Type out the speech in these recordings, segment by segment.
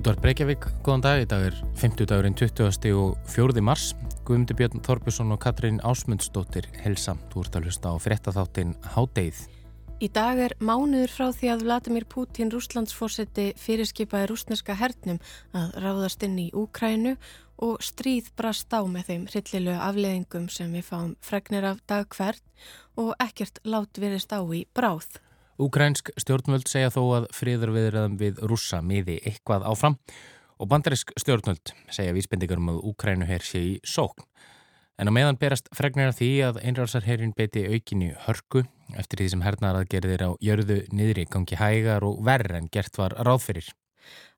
Útvar Breykjavík, góðan dag, í dag er 50 dagurinn 20. og 4. mars. Guðmundur Björn Þorbjörnsson og Katrín Ásmundsdóttir helsa. Þú ert að hlusta á fréttaþáttin Hádeið. Í dag er mánuður frá því að Vladimir Putin, rúslandsfórseti, fyrirskipaði rúsneska hernum að ráðast inn í Úkrænu og stríð brast á með þeim hryllilegu afleðingum sem við fáum fregnir af dag hvert og ekkert lát verist á í bráð. Úkrænsk stjórnvöld segja þó að friðarviðraðum við rússa miði eitthvað áfram og bandarisk stjórnvöld segja vísbendingar um að Úkrænu hér sé í sókn. En á meðan berast fregnir því að einrásarherrin beiti aukinni hörku eftir því sem hernarað gerðir á jörðu niðri gangi hægar og verð en gert var ráðferir.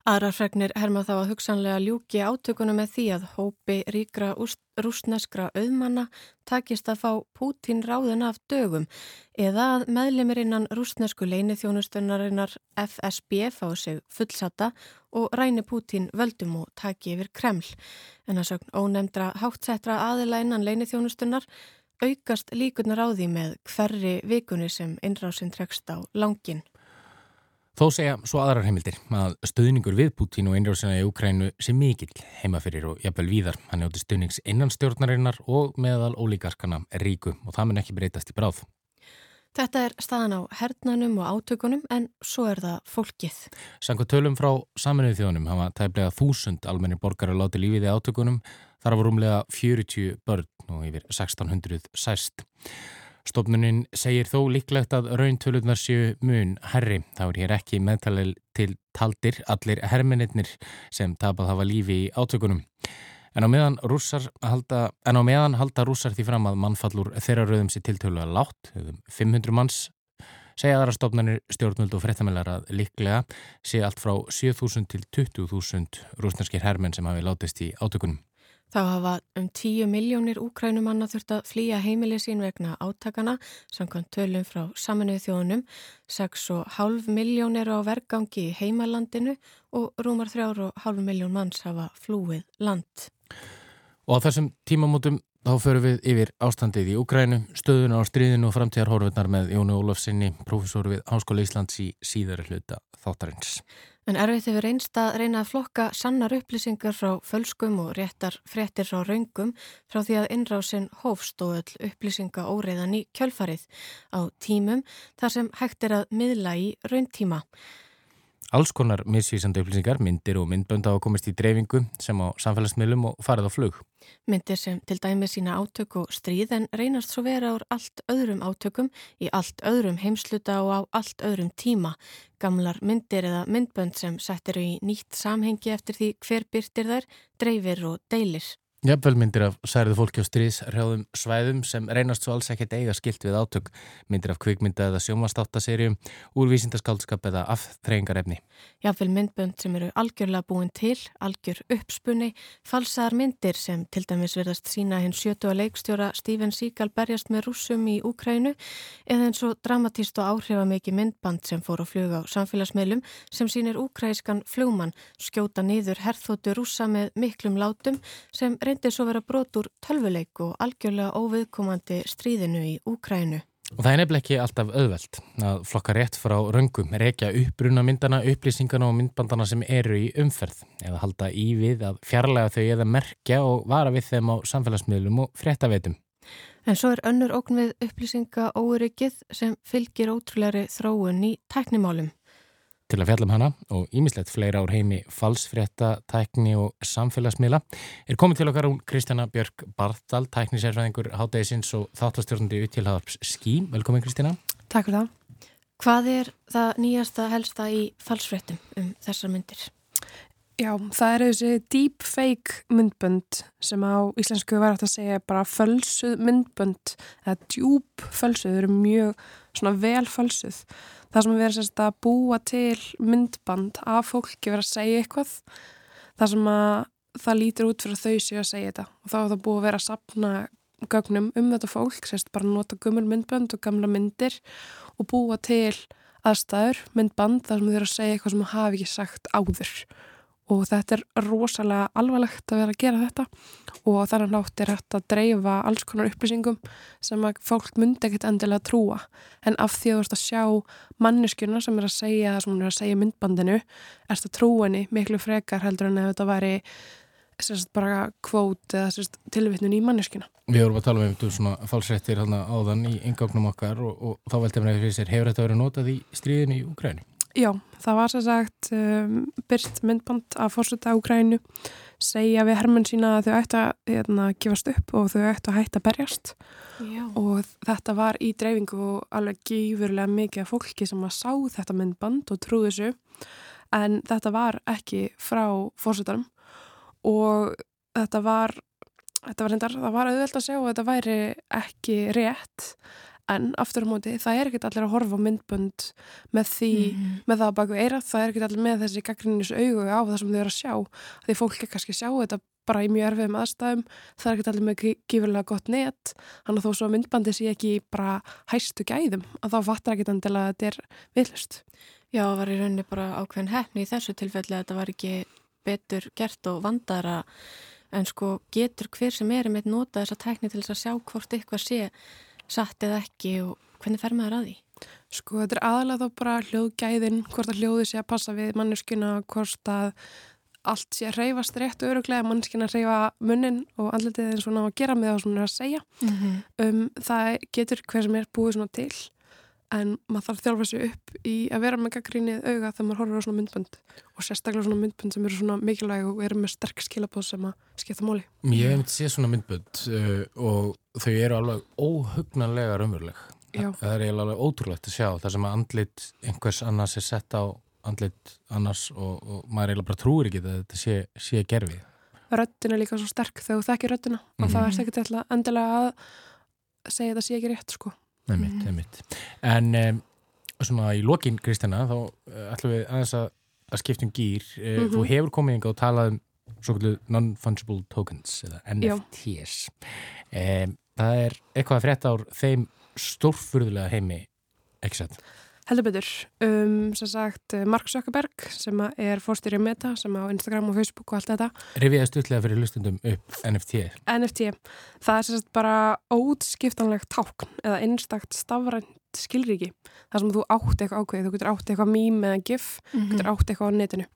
Aðrarfregnir herma þá að hugsanlega ljúki átökunum með því að hópi ríkra rúsneskra auðmanna takist að fá Pútín ráðun af dögum eða að meðlemirinnan rúsnesku leinithjónustunnarinnar FSB fá sig fullsata og ræni Pútín völdum og taki yfir Kreml. En að sögn ónemdra hátsettra aðila innan leinithjónustunnar aukast líkunar á því með hverri vikunni sem innrásin trekst á langin. Þó segja svo aðrar heimildir að stöðningur við Putin og einrjóðsina í Ukrænu sé mikill heimaferir og jafnvel víðar. Hann njóti stöðnings innan stjórnarinnar og meðal ólíkarkana ríku og það mun ekki breytast í bráð. Þetta er staðan á hernanum og átökunum en svo er það fólkið. Sanko tölum frá saminuð þjónum hafa tæplega þúsund almenni borgar að láti lífið í átökunum. Þar var rúmlega 40 börn og yfir 1600 sæst. Stofnunin segir þó líklegt að rauntöluðnar séu mun herri. Þá er hér ekki meðtalið til taldir allir herminitnir sem tapað hafa lífi í átökunum. En á meðan, halda, en á meðan halda rússar því fram að mannfallur þeirra rauðum sér tiltölu að látt, 500 manns, segja aðra stofnanir stjórnvöld og frettamælar að líklega sé allt frá 7.000 til 20.000 rúsnarskir hermin sem hafi látist í átökunum. Þá hafa um 10 miljónir úkrænumanna þurft að flýja heimili sín vegna átakana, samkvæmt tölum frá saminuð þjónum, 6,5 miljónir á vergangi í heimalandinu og rúmar 3,5 miljón manns hafa flúið land. Og á þessum tímamótum þá förum við yfir ástandið í Úkrænu, stöðuna á stríðinu og framtíðarhórfurnar með Jónu Ólafsinni, profesor við Háskóla Íslands í síðari hluta þáttarins. En erfitt hefur reynst að reyna að flokka sannar upplýsingar frá fölskum og réttar fréttir frá raungum frá því að innrásin hófst og öll upplýsinga óreiðan í kjölfarið á tímum þar sem hægt er að miðla í rauntíma. Alls konar missvísandi upplýsingar, myndir og myndbönda á að komast í dreifingu sem á samfélagsmiðlum og farið á flug. Myndir sem til dæmi sína átök og stríð en reynast svo vera úr allt öðrum átökum í allt öðrum heimsluta og á allt öðrum tíma. Gamlar myndir eða myndbönd sem settir í nýtt samhengi eftir því hver byrtir þær, dreifir og deilir. Jafnvel myndir af særið fólki á stríðsrjáðum svæðum sem reynast svo alls ekkert eiga skilt við átök, myndir af kvikmynda eða sjómanstáttaserjum, úrvísindaskaldskap eða aftreyingarefni. Jafnvel myndbönd sem eru algjörlega búin til, algjör uppspunni, falsaðar myndir sem til dæmis verðast sína hinn sjötu að leikstjóra Steven Seagal berjast með rúsum í Úkrænu eða eins og dramatíst og áhrifamiki myndband sem fór á flug á samfélagsmiðlum sem sínir úkræskan flugmann skjóta niður herþóttu rúsa með miklum látum sem reyndi svo vera brot úr tölvuleik og algjörlega óviðkomandi stríðinu í Úkrænu. Og það er nefnileg ekki alltaf auðvelt að flokka rétt frá röngum, reykja uppbruna myndana, upplýsingana og myndbandana sem eru í umferð eða halda í við að fjarlæga þau eða merkja og vara við þeim á samfélagsmiðlum og fréttaveitum. En svo er önnur ógn við upplýsinga óryggið sem fylgir ótrúleiri þróun í tæknimálum til að fjalla um hana og ímislegt fleira ár heimi falsfrétta, tækni og samfélagsmiðla er komið til okkar hún Kristjana Björk Bartal, tæknisérfræðingur hátægisins og þáttasturnundi uttilhaðarps Skím. Velkomin Kristjana. Takk fyrir það. Hvað er það nýjasta helsta í falsfréttum um þessar myndir? Já, það eru þessi deepfake myndbönd sem á íslensku var hægt að segja bara fölsuð myndbönd eða djúb fölsuð, þau eru mjög svona vel fölsuð það sem að vera sérst að búa til myndband af fólki verið að segja eitthvað það sem að það lítur út fyrir þau séu að segja þetta. Og þá er það búið að vera að sapna gögnum um þetta fólk, sérst bara nota gummul myndband og gamla myndir og búa til aðstæður, myndband þar sem þau eru að segja eitthvað sem hafi ekki sagt áður og þetta er rosalega alvarlegt að vera að gera þetta og þannig nátt er hægt að dreifa alls konar upplýsingum sem að fólk myndi ekkert endilega trúa en af því að þú ert að sjá manneskjuna sem er að segja það sem hún er að segja myndbandinu erst að trúinni miklu frekar heldur en ef þetta væri sérst bara kvót eða tilvittnun í manneskjuna. Við vorum að tala um svona falsrættir áðan í yngáknum okkar og, og þá veltum við að fyrir sér, hefur þetta verið notað í stríðinu í Ukræni? Já, það var sér sagt um, byrst myndband af fórsetta Ukrænu segja við hermenn sína að þau ætti að hérna, gefast upp og þau ætti að hætta að berjast. Já. og þetta var í dreifingu og alveg gífurlega mikið fólki sem að sá þetta myndband og trúði þessu. En þetta var ekki frá fórsettarum og þetta var þetta var reyndar, það var auðvelt að sjá að þetta væri ekki rétt en aftur á móti, það er ekkert allir að horfa myndbönd með því mm. með það baku eirað, það er ekkert allir með þessi gaggrinnis augu á það sem þau eru að sjá. Því fólk er kannski að sjá þetta bara í mjög erfiðum aðstæðum, það er ekkert allir með gífurlega gott net, hann að þó svo myndbandi sé ekki bara hæstu gæðum að þá fattar ekkert andilega að þetta er villust. Já, það var í rauninni bara ákveðin hefni í þessu tilfelli að þetta var ekki betur gert og vandara en sko getur hver sem er með nota þessa tækni til þess að sjá hvort eitthvað sé satt eða ekki og hvernig fer maður að því? Sko þetta er aðalega þá bara hljóðgæðin, hvort að hljóði sé að passa við manneskina, hvort að allt sé að reyfast rétt og öruglega manneskina að reyfa munnin og andletið eins og ná að gera með það sem hún er að segja mm -hmm. um, það getur hver sem er búið svona til en maður þarf að þjálfa sér upp í að vera með gaggrínið auga þegar maður horfur á svona myndbönd og sérstaklega svona myndbönd sem eru svona mikilvæg og eru með sterk skilabóð sem að skipta móli. Ég hef myndið séð svona myndbönd uh, og þau eru alveg óhugnanlega raunveruleg. Það er alveg ótrúlegt að sjá þar sem að andlit einhvers annars er sett á andlit annars og, og maður eiginlega bara trúir ekki að þetta sé, sé gerfið. Röttin er líka svo sterk þegar þú þekkir röttina mm -hmm. og það er ekkert endilega að segja þetta sé ekki rétt sko. Einmitt, mhm. einmitt. En um, svona í lokin, Kristjana, þá uh, ætlum við aðeins að, að skiptum gýr. Uh, mm -hmm. Þú hefur komið yngi og talað um svona non-fungible tokens eða NFTs. Um, það er eitthvað að frétta ár þeim stórfurðulega heimi, ekki sett? Heldur betur, um, sem sagt Mark Zuckerberg sem er fórstyrja Meta sem á Instagram og Facebook og allt þetta. Riviða stutlega fyrir lustundum upp NFT NFT, það er sem sagt bara ótskiptanlegt tákn eða einstakt stafrænt skilriki þar sem þú átt eitthvað ákveð þú getur átt eitthvað mím eða gif mm -hmm. getur átt eitthvað á netinu.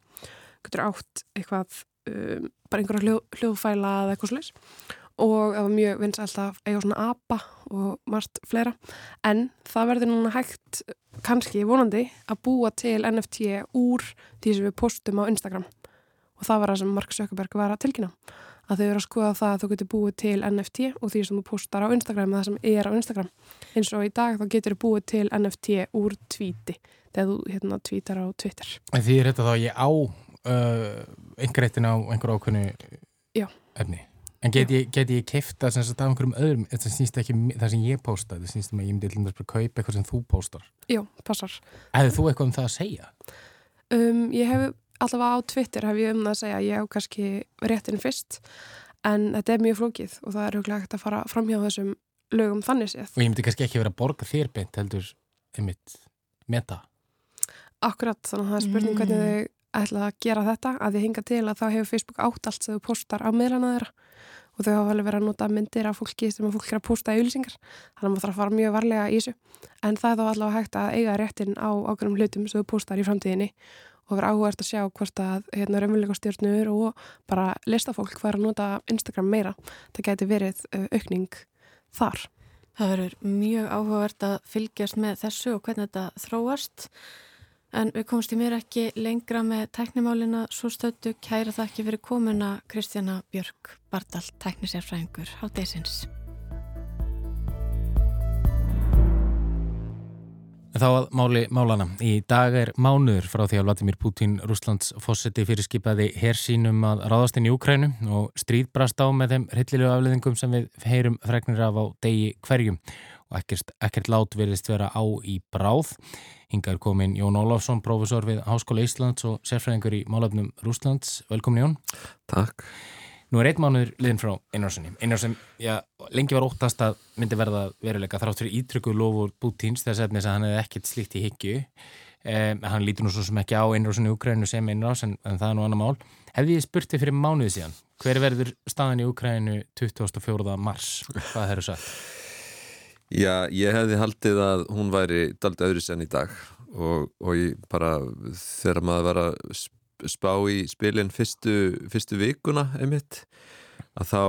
Getur átt eitthvað um, bara einhverja hljóð, hljóðfæla eða eitthvað slús og það var mjög vinsælt að eiga svona ABBA og margt fleira. En það verður núna hægt kannski vonandi að búa til NFT úr því sem við postum á Instagram. Og það var það sem Mark Zuckerberg var að tilkynna. Að þau eru að skoða það að þú getur búið til NFT og því sem þú postar á Instagram eða það sem er á Instagram. Eins og í dag þá getur þú búið til NFT úr tvíti þegar þú hérna tvítar á Twitter. En Því er þetta þá ég á uh, einhverjum á einhver ákveðnu efni En get ég, ég kefta sem sagt af einhverjum öðrum, þetta snýst ekki um það sem ég posta, þetta snýst um að ég myndi alltaf að kaupa eitthvað sem þú postar. Jú, passar. Hefðu þú eitthvað um það að segja? Um, ég hef allavega á Twitter hef ég um það að segja, ég hef kannski réttin fyrst, en þetta er mjög flókið og það er huglega ekkert að fara fram hjá þessum lögum þannig séð. Og ég myndi kannski ekki vera að borga þér beint heldur einmitt meta. Akkurat, þannig að það er spurning mm. hvernig þau ætla að gera þetta, að því hinga til að þá hefur Facebook átt allt sem þú postar á meðlana þeirra. Og þau hafa alveg verið að nota myndir af fólki sem fólk er að posta í auðlýsingar þannig að maður þarf að fara mjög varlega í þessu. En það er þá allavega hægt að eiga réttin á ákveðnum hlutum sem þú postar í framtíðinni og vera áhugast að sjá hvort að hérna raunveruleika stjórnur og bara listafólk fara að nota Instagram meira. Það geti verið aukning þar. Það verður mjög áhugavert að fylgjast með þessu og hvernig þetta þróast En við komumst í mér ekki lengra með tæknimálina svo stötu kæra það ekki fyrir komuna Kristjana Björk Bardal, tæknisérfræðingur á Desins. Þá að máli málana. Í dag er mánuður frá því að Vladimir Putin Rúslands fósetti fyrirskipaði hersínum að ráðast inn í Úkrænu og stríðbrast á með þeim hryllilegu afleðingum sem við heyrum fregnir af á degi hverjum ekkert, ekkert lát verðist vera á í bráð. Hingar komin Jón Ólafsson, profesor við Háskóla Íslands og sérfræðingur í málöfnum Rúslands. Velkomin Jón. Takk. Nú er eitt mánuður liðin frá Einarssoni. Einarssoni, já, lengi var óttast að myndi verða veruleika þrátt fyrir ítrykku lofur Bútins þess að hann hefði ekkert slíkt í higgju. Um, hann lítur nú svo sem ekki á einrásunni Úkrænu sem einrás en, en það er nú annar mál. Hefði ég spurti fyrir mánuði síðan, hver verður staðan í Úkrænu 24. mars? Hvað hefur sagt? Já, ég hefði haldið að hún væri daldið öðru sen í dag og, og ég bara þegar maður var að spá í spilin fyrstu, fyrstu vikuna einmitt að þá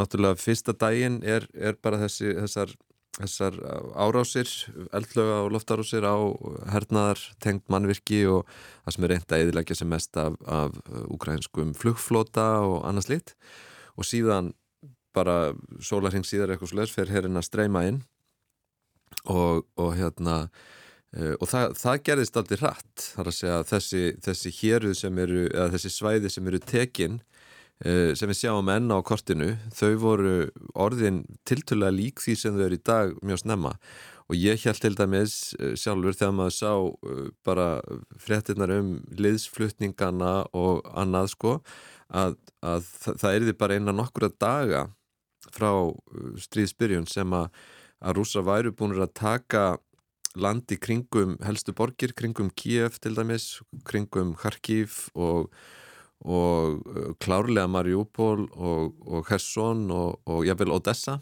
náttúrulega fyrsta daginn er, er bara þessi, þessar þessar árásir, eldlöga og loftárásir á hernaðar tengt mannvirki og það sem er reynd að eðilegja sem mest af, af ukrainskum flugflota og annars lit og síðan bara sólarheng síðar eitthvað slöðs fer herrin að streyma inn og, og hérna uh, og það, það gerðist aldrei hratt. Þar að segja að þessi, þessi héruð sem eru, eða þessi svæði sem eru tekinn Eh, sem við sjáum enna á kortinu þau voru orðin tiltöla lík því sem þau eru í dag mjög snemma. Og ég held til dæmis eh, sjálfur þegar maður sá eh, bara fréttinnar um liðsflutningana og annað sko að, að það, er því bara einan nokkura daga frá stríðsbyrjun sem að, að rúsa væru búinur að taka landi kringum helstu borgir, kringum Kiev til dæmis, kringum Kharkiv og og uh, klárlega Mariupol og, og Kherson og, og jáfnvel Odessa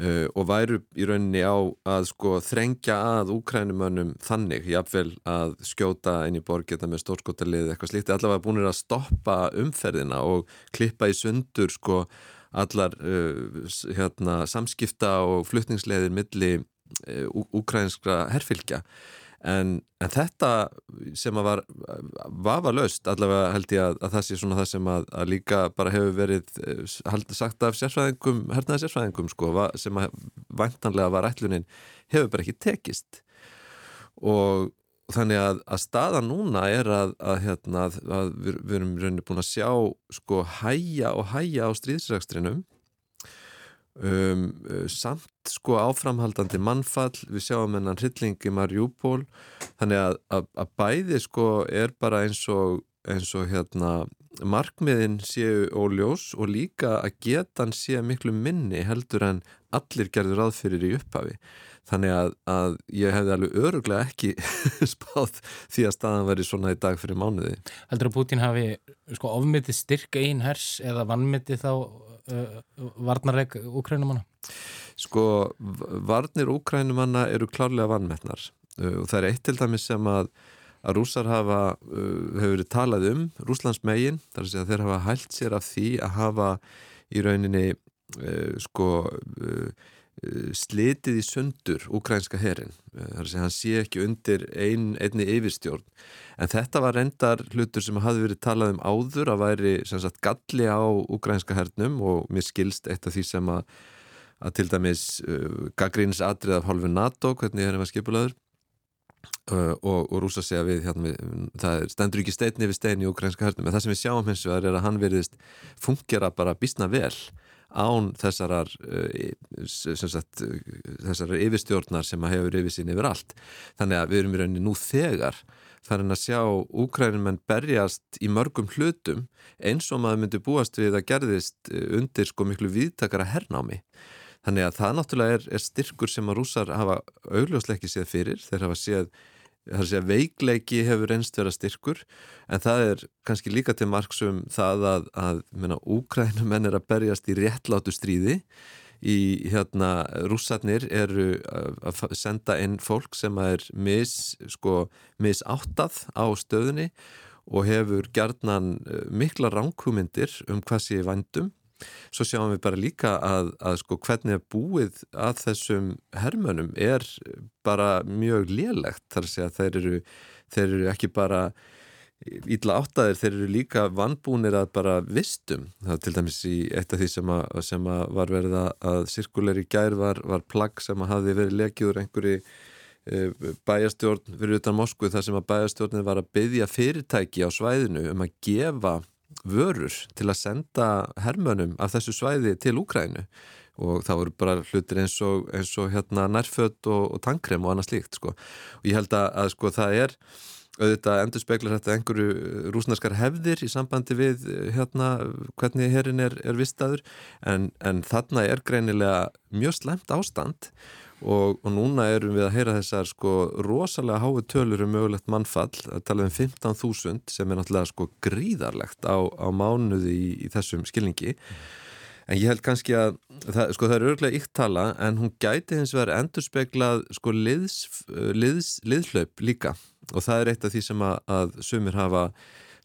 uh, og væru í rauninni á að sko þrengja að úkrænumönnum þannig jáfnvel að skjóta inn í borgeta með stórskotarlið eitthvað slíkt. Allavega búinir að stoppa umferðina og klippa í sundur sko allar uh, hérna, samskipta og flutningsleiðir milli uh, úkrænskra herfylgja. En, en þetta sem að var vafa löst, allavega held ég að, að það sé svona það sem að, að líka bara hefur verið hald, eh, sagt af sérfræðingum, hernaði sérfræðingum sko, sem að vantanlega var ætlunin, hefur bara ekki tekist. Og þannig að, að staða núna er að hérna, við, við erum rauninni búin að sjá sko hæja og hæja á stríðsrækstrinum Um, uh, samt sko áframhaldandi mannfall, við sjáum hennan hryllingi Marjúból þannig að, að, að bæði sko er bara eins og, eins og hérna markmiðin séu óljós og líka að getan sé miklu minni heldur en allir gerður aðfyrir í upphafi. Þannig að, að ég hefði alveg öruglega ekki spáð því að staðan veri svona í dag fyrir mánuði. Heldur að Putin hafi sko ofmyndið styrk einn hers eða vannmyndið þá uh, varnarleik úkrænumanna? Sko, varnir úkrænumanna eru klárlega vannmetnar uh, og það er eitt til dæmis sem að að rúsar hafa, uh, hefur verið talað um Rúslands megin, þar að segja að þeir hafa hælt sér af því að hafa í rauninni sko uh, slitið í sundur úkrænska herin, þar að hann sé ekki undir ein, einni yfirstjórn. En þetta var reyndar hlutur sem hafði verið talað um áður að væri sagt, galli á ukrænska hernum og mér skilst eitt af því sem að, að til dæmis uh, gaggrínis atrið af hálfu NATO, hvernig er það skipulaður uh, og, og rúsa segja við, hérna, við það stendur ekki steitni við stein í ukrænska hernum. En það sem við sjáum hins vegar er að hann veriðist fungera bara bísna vel án þessarar uh, sagt, þessarar yfirstjórnar sem að hefur yfir sín yfir allt þannig að við erum í rauninni nú þegar þar en að sjá úkrænumenn berjast í mörgum hlutum eins og maður myndi búast við að gerðist eh, undir sko miklu viðtakara hernámi. Þannig að það náttúrulega er, er styrkur sem að rúsar hafa augljósleiki séð fyrir, þeir hafa séð, séð veikleiki hefur einst vera styrkur en það er kannski líka til marksum það að, að úkrænumenn er að berjast í réttlátu stríði í hérna rússarnir eru að senda inn fólk sem er mis, sko, misáttað á stöðunni og hefur gerðnan eh, mikla ránkúmyndir um hvað sé vandum. Svo sjáum við bara líka að, að sko hvernig að búið að þessum hermönum er bara mjög lélegt þar að segja að þeir eru, þeir eru ekki bara Ídla áttaðir þeir eru líka vannbúnir að bara vistum. Það til dæmis í eitt af því sem, að, sem að var verið að sirkuleri gær var, var plagg sem að hafi verið lekiður einhverju e, bæjastjórn fyrir utan Moskvu þar sem að bæjastjórnir var að byggja fyrirtæki á svæðinu um að gefa vörur til að senda hermönum af þessu svæði til Úkrænu og það voru bara hlutir eins og, eins og hérna nærfött og, og tankrem og annað slíkt sko. og ég held að, að sko það er auðvitað endur speklar þetta einhverju eh, rúsnarskar hefðir í sambandi við eh, hérna hvernig herin er, er vistaður. En, en þarna er greinilega mjög slemt ástand. og, og núna erum við að heyra þessar sko rosalega hái tölur um mögulegt mannfall, að tala um 15.000 sem er náttúrulega sko gríðarlegt á, á mánuði í, í þessum skilningi. En ég held kannski að það, sko það er örglega ykt tala en hún gæti hins vegar endur speglað sko liðs, liðs, liðhlaup líka. Og það er eitt af því sem að, að sumir hafa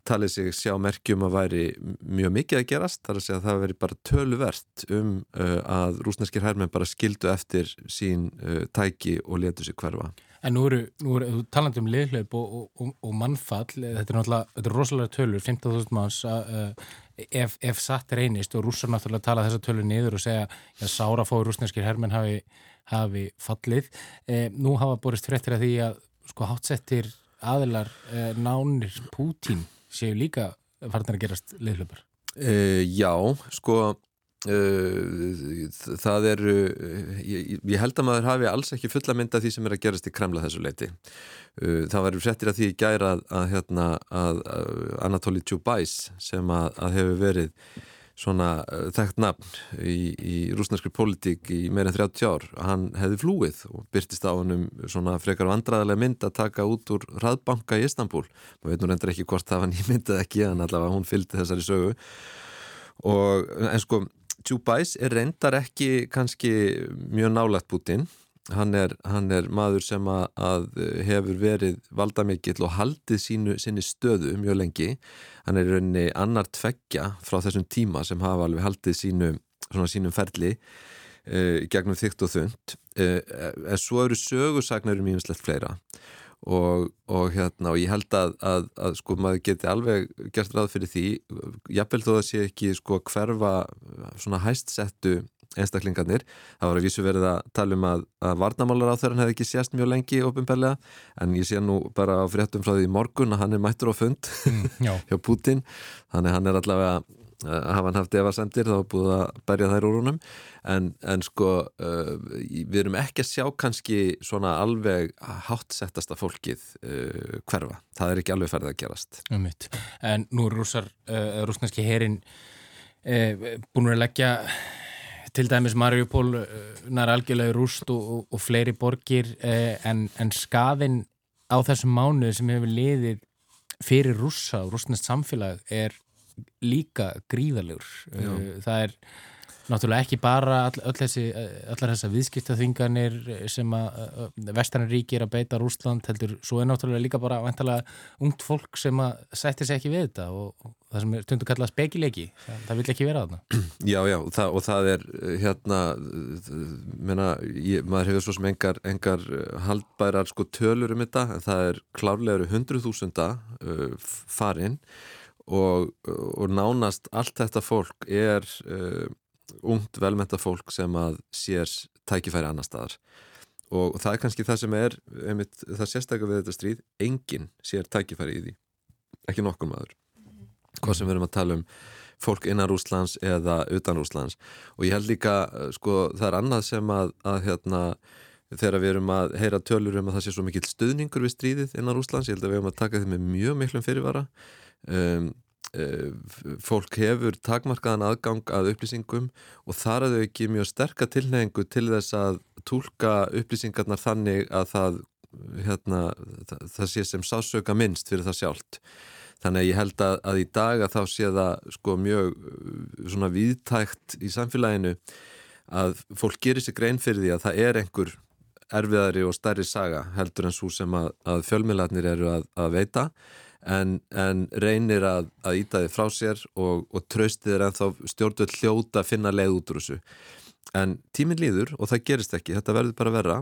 talið sig sjá merkjum að væri mjög mikið að gerast, þar að segja að það veri bara töluvert um uh, að rúsneskir herrmenn bara skildu eftir sín uh, tæki og letu sig hverfa. En nú eru, nú eru talandi um liðhlaup og, og, og mannfall, þetta er náttúrulega, þetta er rosalega tölur, 15.000 manns að uh, ef, ef satt reynist og rússar náttúrulega tala þessa tölur niður og segja að sára fóður rúsneskir herrmenn hafi, hafi fallið. Eh, nú hafa borist fréttir að því að sko hátsettir aðilar eh, nánir Pútín séu líka farnar að gerast liðlöpar? Uh, já, sko uh, það eru ég, ég held að maður hafi alls ekki fulla mynda því sem er að gerast í Kremla þessu leiti það verður frettir að því gæra að, að, hérna, að Anatoly Tjubæs sem að, að hefur verið svona uh, þekkt nafn í, í rúsnarskri politík í meira en 30 ár. Hann hefði flúið og byrtist á hannum svona frekar vandraðarlega mynd að taka út úr hraðbanka í Istanbul maður veit nú reyndar ekki hvort það var nýmyndið ekki en allavega hún fylgdi þessari sögu. Og en sko Tjúbæs er reyndar ekki kannski mjög nálægt Putin Hann er, hann er maður sem að, að hefur verið valdamikill og haldið sínu, sinni stöðu mjög lengi. Hann er rauninni annar tveggja frá þessum tíma sem hafa alveg haldið sínu, sínum ferli uh, gegnum þygt og þund. Uh, en svo eru sögursagnar um ímislegt fleira og, og, hérna, og ég held að, að, að sko, maður geti alveg gert ráð fyrir því. Jafnvel þó að sé ekki sko, hverfa svona hæstsettu einstaklingarnir. Það var að vísu verið að tala um að, að varnamálar á þeirra hefði ekki sést mjög lengi ofinbellega en ég sé nú bara á fréttum frá því morgun að hann er mættur á fund mm, hjá Putin þannig hann er allavega að hafa hann haft efarsendir þá búið að berja þær úr húnum en, en sko uh, við erum ekki að sjá kannski svona alveg hátsettasta fólkið uh, hverfa, það er ekki alveg ferðið að gerast. Um En nú er rúsar, uh, rúsneski herin búin að leggja til dæmis Mariupol eh, nær algjörlega rúst og, og, og fleiri borgir eh, en, en skafin á þessum mánuði sem hefur liðið fyrir rússa og rústnest samfélag er líka gríðalegur. Já. Eh, það er náttúrulega ekki bara all, all þessi, allar þessar viðskiptaþinganir sem að Vesternaríki er að beita Rúsland heldur, svo er náttúrulega líka bara vantalega ungt fólk sem að sætti sig ekki við þetta og, og það sem er tundu kallað spekilegi, það, það vil ekki vera þarna. Já, já, það, og það er hérna, menna, ég, maður hefur svo sem engar, engar haldbærar sko tölur um þetta, en það er klárlega hundruð þúsunda uh, farinn og, og nánast allt þetta fólk er uh, ungt velmenta fólk sem að sér tækifæri annar staðar. Og það er kannski það sem er einmitt, það sérstaklega við þetta stríð enginn sér tækifæri í því. Ekki nokkur maður. Hvað sem við erum að tala um fólk innan Rúslands eða utan Rúslands og ég held líka, sko, það er annað sem að, að hérna, þegar við erum að heyra tölur um að það sé svo mikill stuðningur við stríðið innan Rúslands, ég held að við erum að taka þið með mjög miklum fyrirvara. Um, Eh, fólk hefur takmarkaðan aðgang að upplýsingum og þar að þau ekki mjög sterka tilnefingu til þess að tólka upplýsingarnar þannig að það, hérna, það, það sé sem sásauka minnst fyrir það sjálft. Þannig að ég held að, að í dag að þá sé það sko mjög svona viðtækt í samfélaginu að fólk gerir sig grein fyrir því að það er einhver erfiðari og stærri saga heldur en svo sem að, að fjölmiðlarnir eru að veita en, en reynir að, að íta þið frá sér og, og tröstið er ennþá stjórnvöld hljóta að finna leið út úr þessu en tíminn líður og það gerist ekki, þetta verður bara verra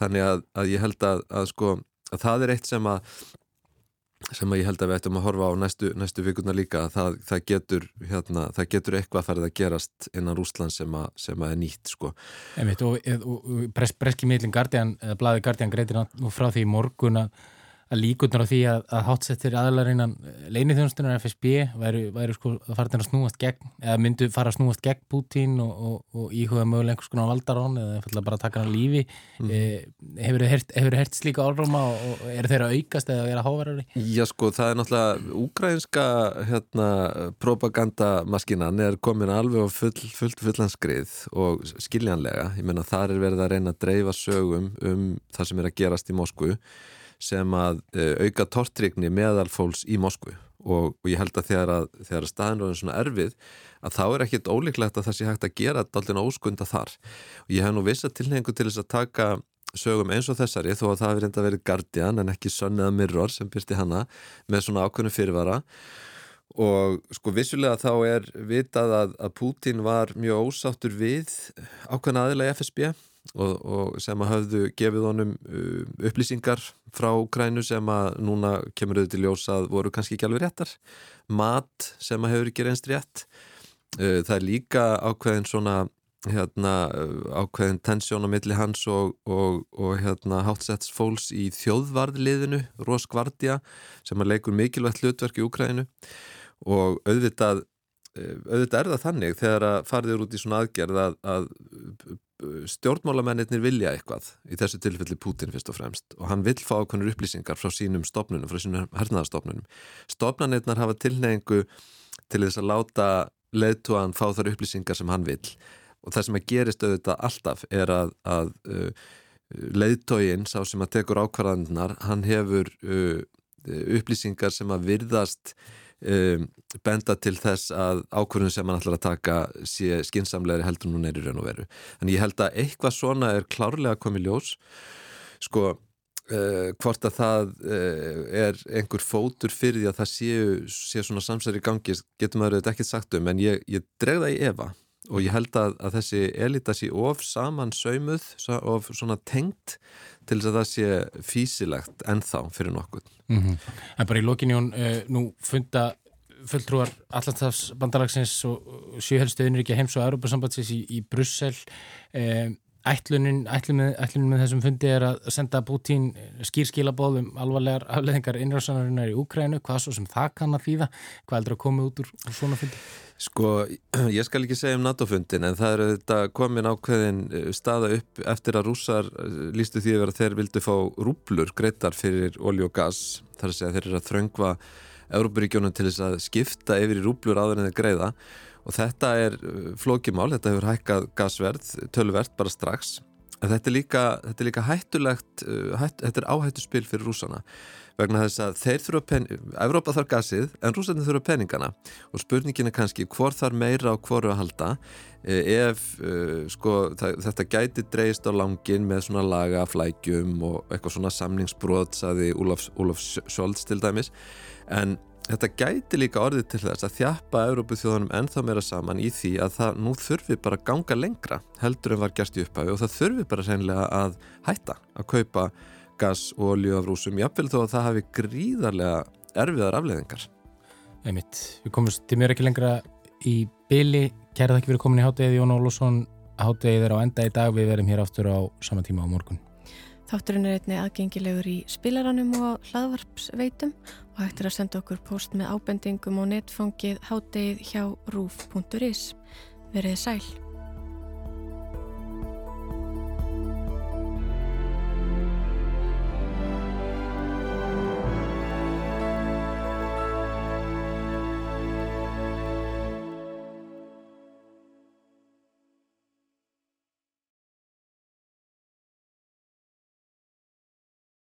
þannig að, að ég held að, að sko að það er eitt sem að sem að ég held að við ættum að horfa á næstu, næstu vikuna líka það, það, getur, hérna, það getur eitthvað farið að gerast innan Rúsland sem, a, sem að er nýtt sko. Einmitt, og, og, og breski miðlinn Guardian, eða blæði Guardian greitir nú frá því morgun að að líkunar á því að, að hátsettir aðlarinnan leinithjónustunar FSB væri, væri sko að fara að snúast gegn eða myndu fara að snúast gegn Putin og, og, og íhuga möguleg einhvers konar valdarón eða bara taka hann lífi mm. e, hefur þið hert slíka álróma og, og eru þeirra aukast eða vera háverðari? Já sko það er náttúrulega úgrænska hérna, propagandamaskinan er komin alveg á full, fullt fullandskrið og skiljanlega ég menna þar er verið að reyna að dreifa sögum um það sem er að gerast í Moskvu sem að uh, auka tortrygni meðalfóls í Moskvu. Og, og ég held að þegar, að, þegar að staðin er svona erfið að þá er ekkit ólíklegt að það sé hægt að gera allirna óskunda þar. Og ég hef nú vissa tilhengu til þess að taka sögum eins og þessari þó að það hefur reynda verið Guardian en ekki Sun eða Mirror sem byrsti hanna með svona ákveðnu fyrirvara. Og sko vissulega þá er vitað að, að Putin var mjög ósáttur við ákveðna aðila í FSB og, og sem að hafðu gefið honum uh, upplýsingar frá Ukrænu sem að núna kemur auðvitað ljós að voru kannski ekki alveg réttar. Mat sem að hefur ekki reynst rétt. Uh, það er líka ákveðin svona hérna, ákveðin tensjón á milli hans og, og, og hérna, hátsetts fólks í þjóðvarðliðinu Róskvardja sem að leikur mikilvægt hlutverk í Ukrænu og auðvitað uh, auðvitað er það þannig þegar að farðir út í svona aðgerð að, að stjórnmálamennir vilja eitthvað í þessu tilfelli Putin fyrst og fremst og hann vil fá okkur upplýsingar frá sínum stopnunum, frá sínum hernaðarstopnunum stopnarnirnar hafa tilneingu til þess að láta leðtúan fá þar upplýsingar sem hann vil og það sem að gerist auðvitað alltaf er að, að uh, leðtógin, sá sem að tekur ákvarðaninnar, hann hefur uh, upplýsingar sem að virðast um, benda til þess að ákvörðun sem hann ætlar að taka sé skinsamlegri heldur nú neyri raun og veru. Þannig ég held að eitthvað svona er klárlega komið ljós sko uh, hvort að það uh, er einhver fótur fyrir því að það séu sé svona samsæri gangi getur maður auðvitað ekkert sagt um en ég, ég dregða í Eva og ég held að, að þessi elita sé of saman saumuð, of svona tengt til þess að það sé físilegt ennþá fyrir nokkur. Mm -hmm. En bara í lokinjón, uh, nú funda fulltrúar Allandstafs bandalagsins og sjöhelstuðinir ekki heims og Europasambandsins í, í Brussel um, Ætlunin, ætlunin, ætlunin með þessum fundi er að senda Putin skýrskilabóðum alvarlegar afleðingar innráðsanarinnar í Úkrænu, hvað svo sem það kann að þýða, hvað heldur að koma út úr, svona fundi? Sko, ég skal ekki segja um NATO-fundin en það er þetta komin ákveðin eh, staða upp eftir að rússar eh, lístu því að þeir vildu fá rúblur greitar fyrir olju og gas, þar að segja þeir eru að þröngva Európaríkjónum til þess að skipta yfir í rúblur áður en þeir greiða og þetta er uh, flókimál, þetta hefur hækkað gasverð, tölverð bara strax. En þetta er líka, þetta er líka hættulegt, uh, hætt, þetta er áhættu spil fyrir rúsana vegna þess að þeir þurfa pening, Evrópa þarf gasið en rúsarnir þurfa peningana. Og spurningin er kannski hvort þarf meira og hvoru að halda. E, ef uh, sko, þetta gæti dreist á langin með svona laga, flækjum og eitthvað svona samningsbróð saði Úlaf Sjólds til dæmis. En Þetta gæti líka orðið til þess að þjappa Európu þjóðanum ennþá meira saman í því að það nú þurfi bara að ganga lengra heldur en var gerst í upphafi og það þurfi bara sennilega að hætta að kaupa gas og olju af rúsum jáfnvel þó að það hafi gríðarlega erfiðar afleðingar. Einmitt, við komumst til mér ekki lengra í byli. Kæra það ekki verið komin í háttegið Jón Ólússon. Háttegið er á enda í dag, við verum hér áttur á sama tíma á morgun. Þátturinn er einni aðgengilegur í spilaranum og hlaðvarpsveitum og hættir að senda okkur post með ábendingum og netfangið háttegið hjá rúf.is. Verið sæl.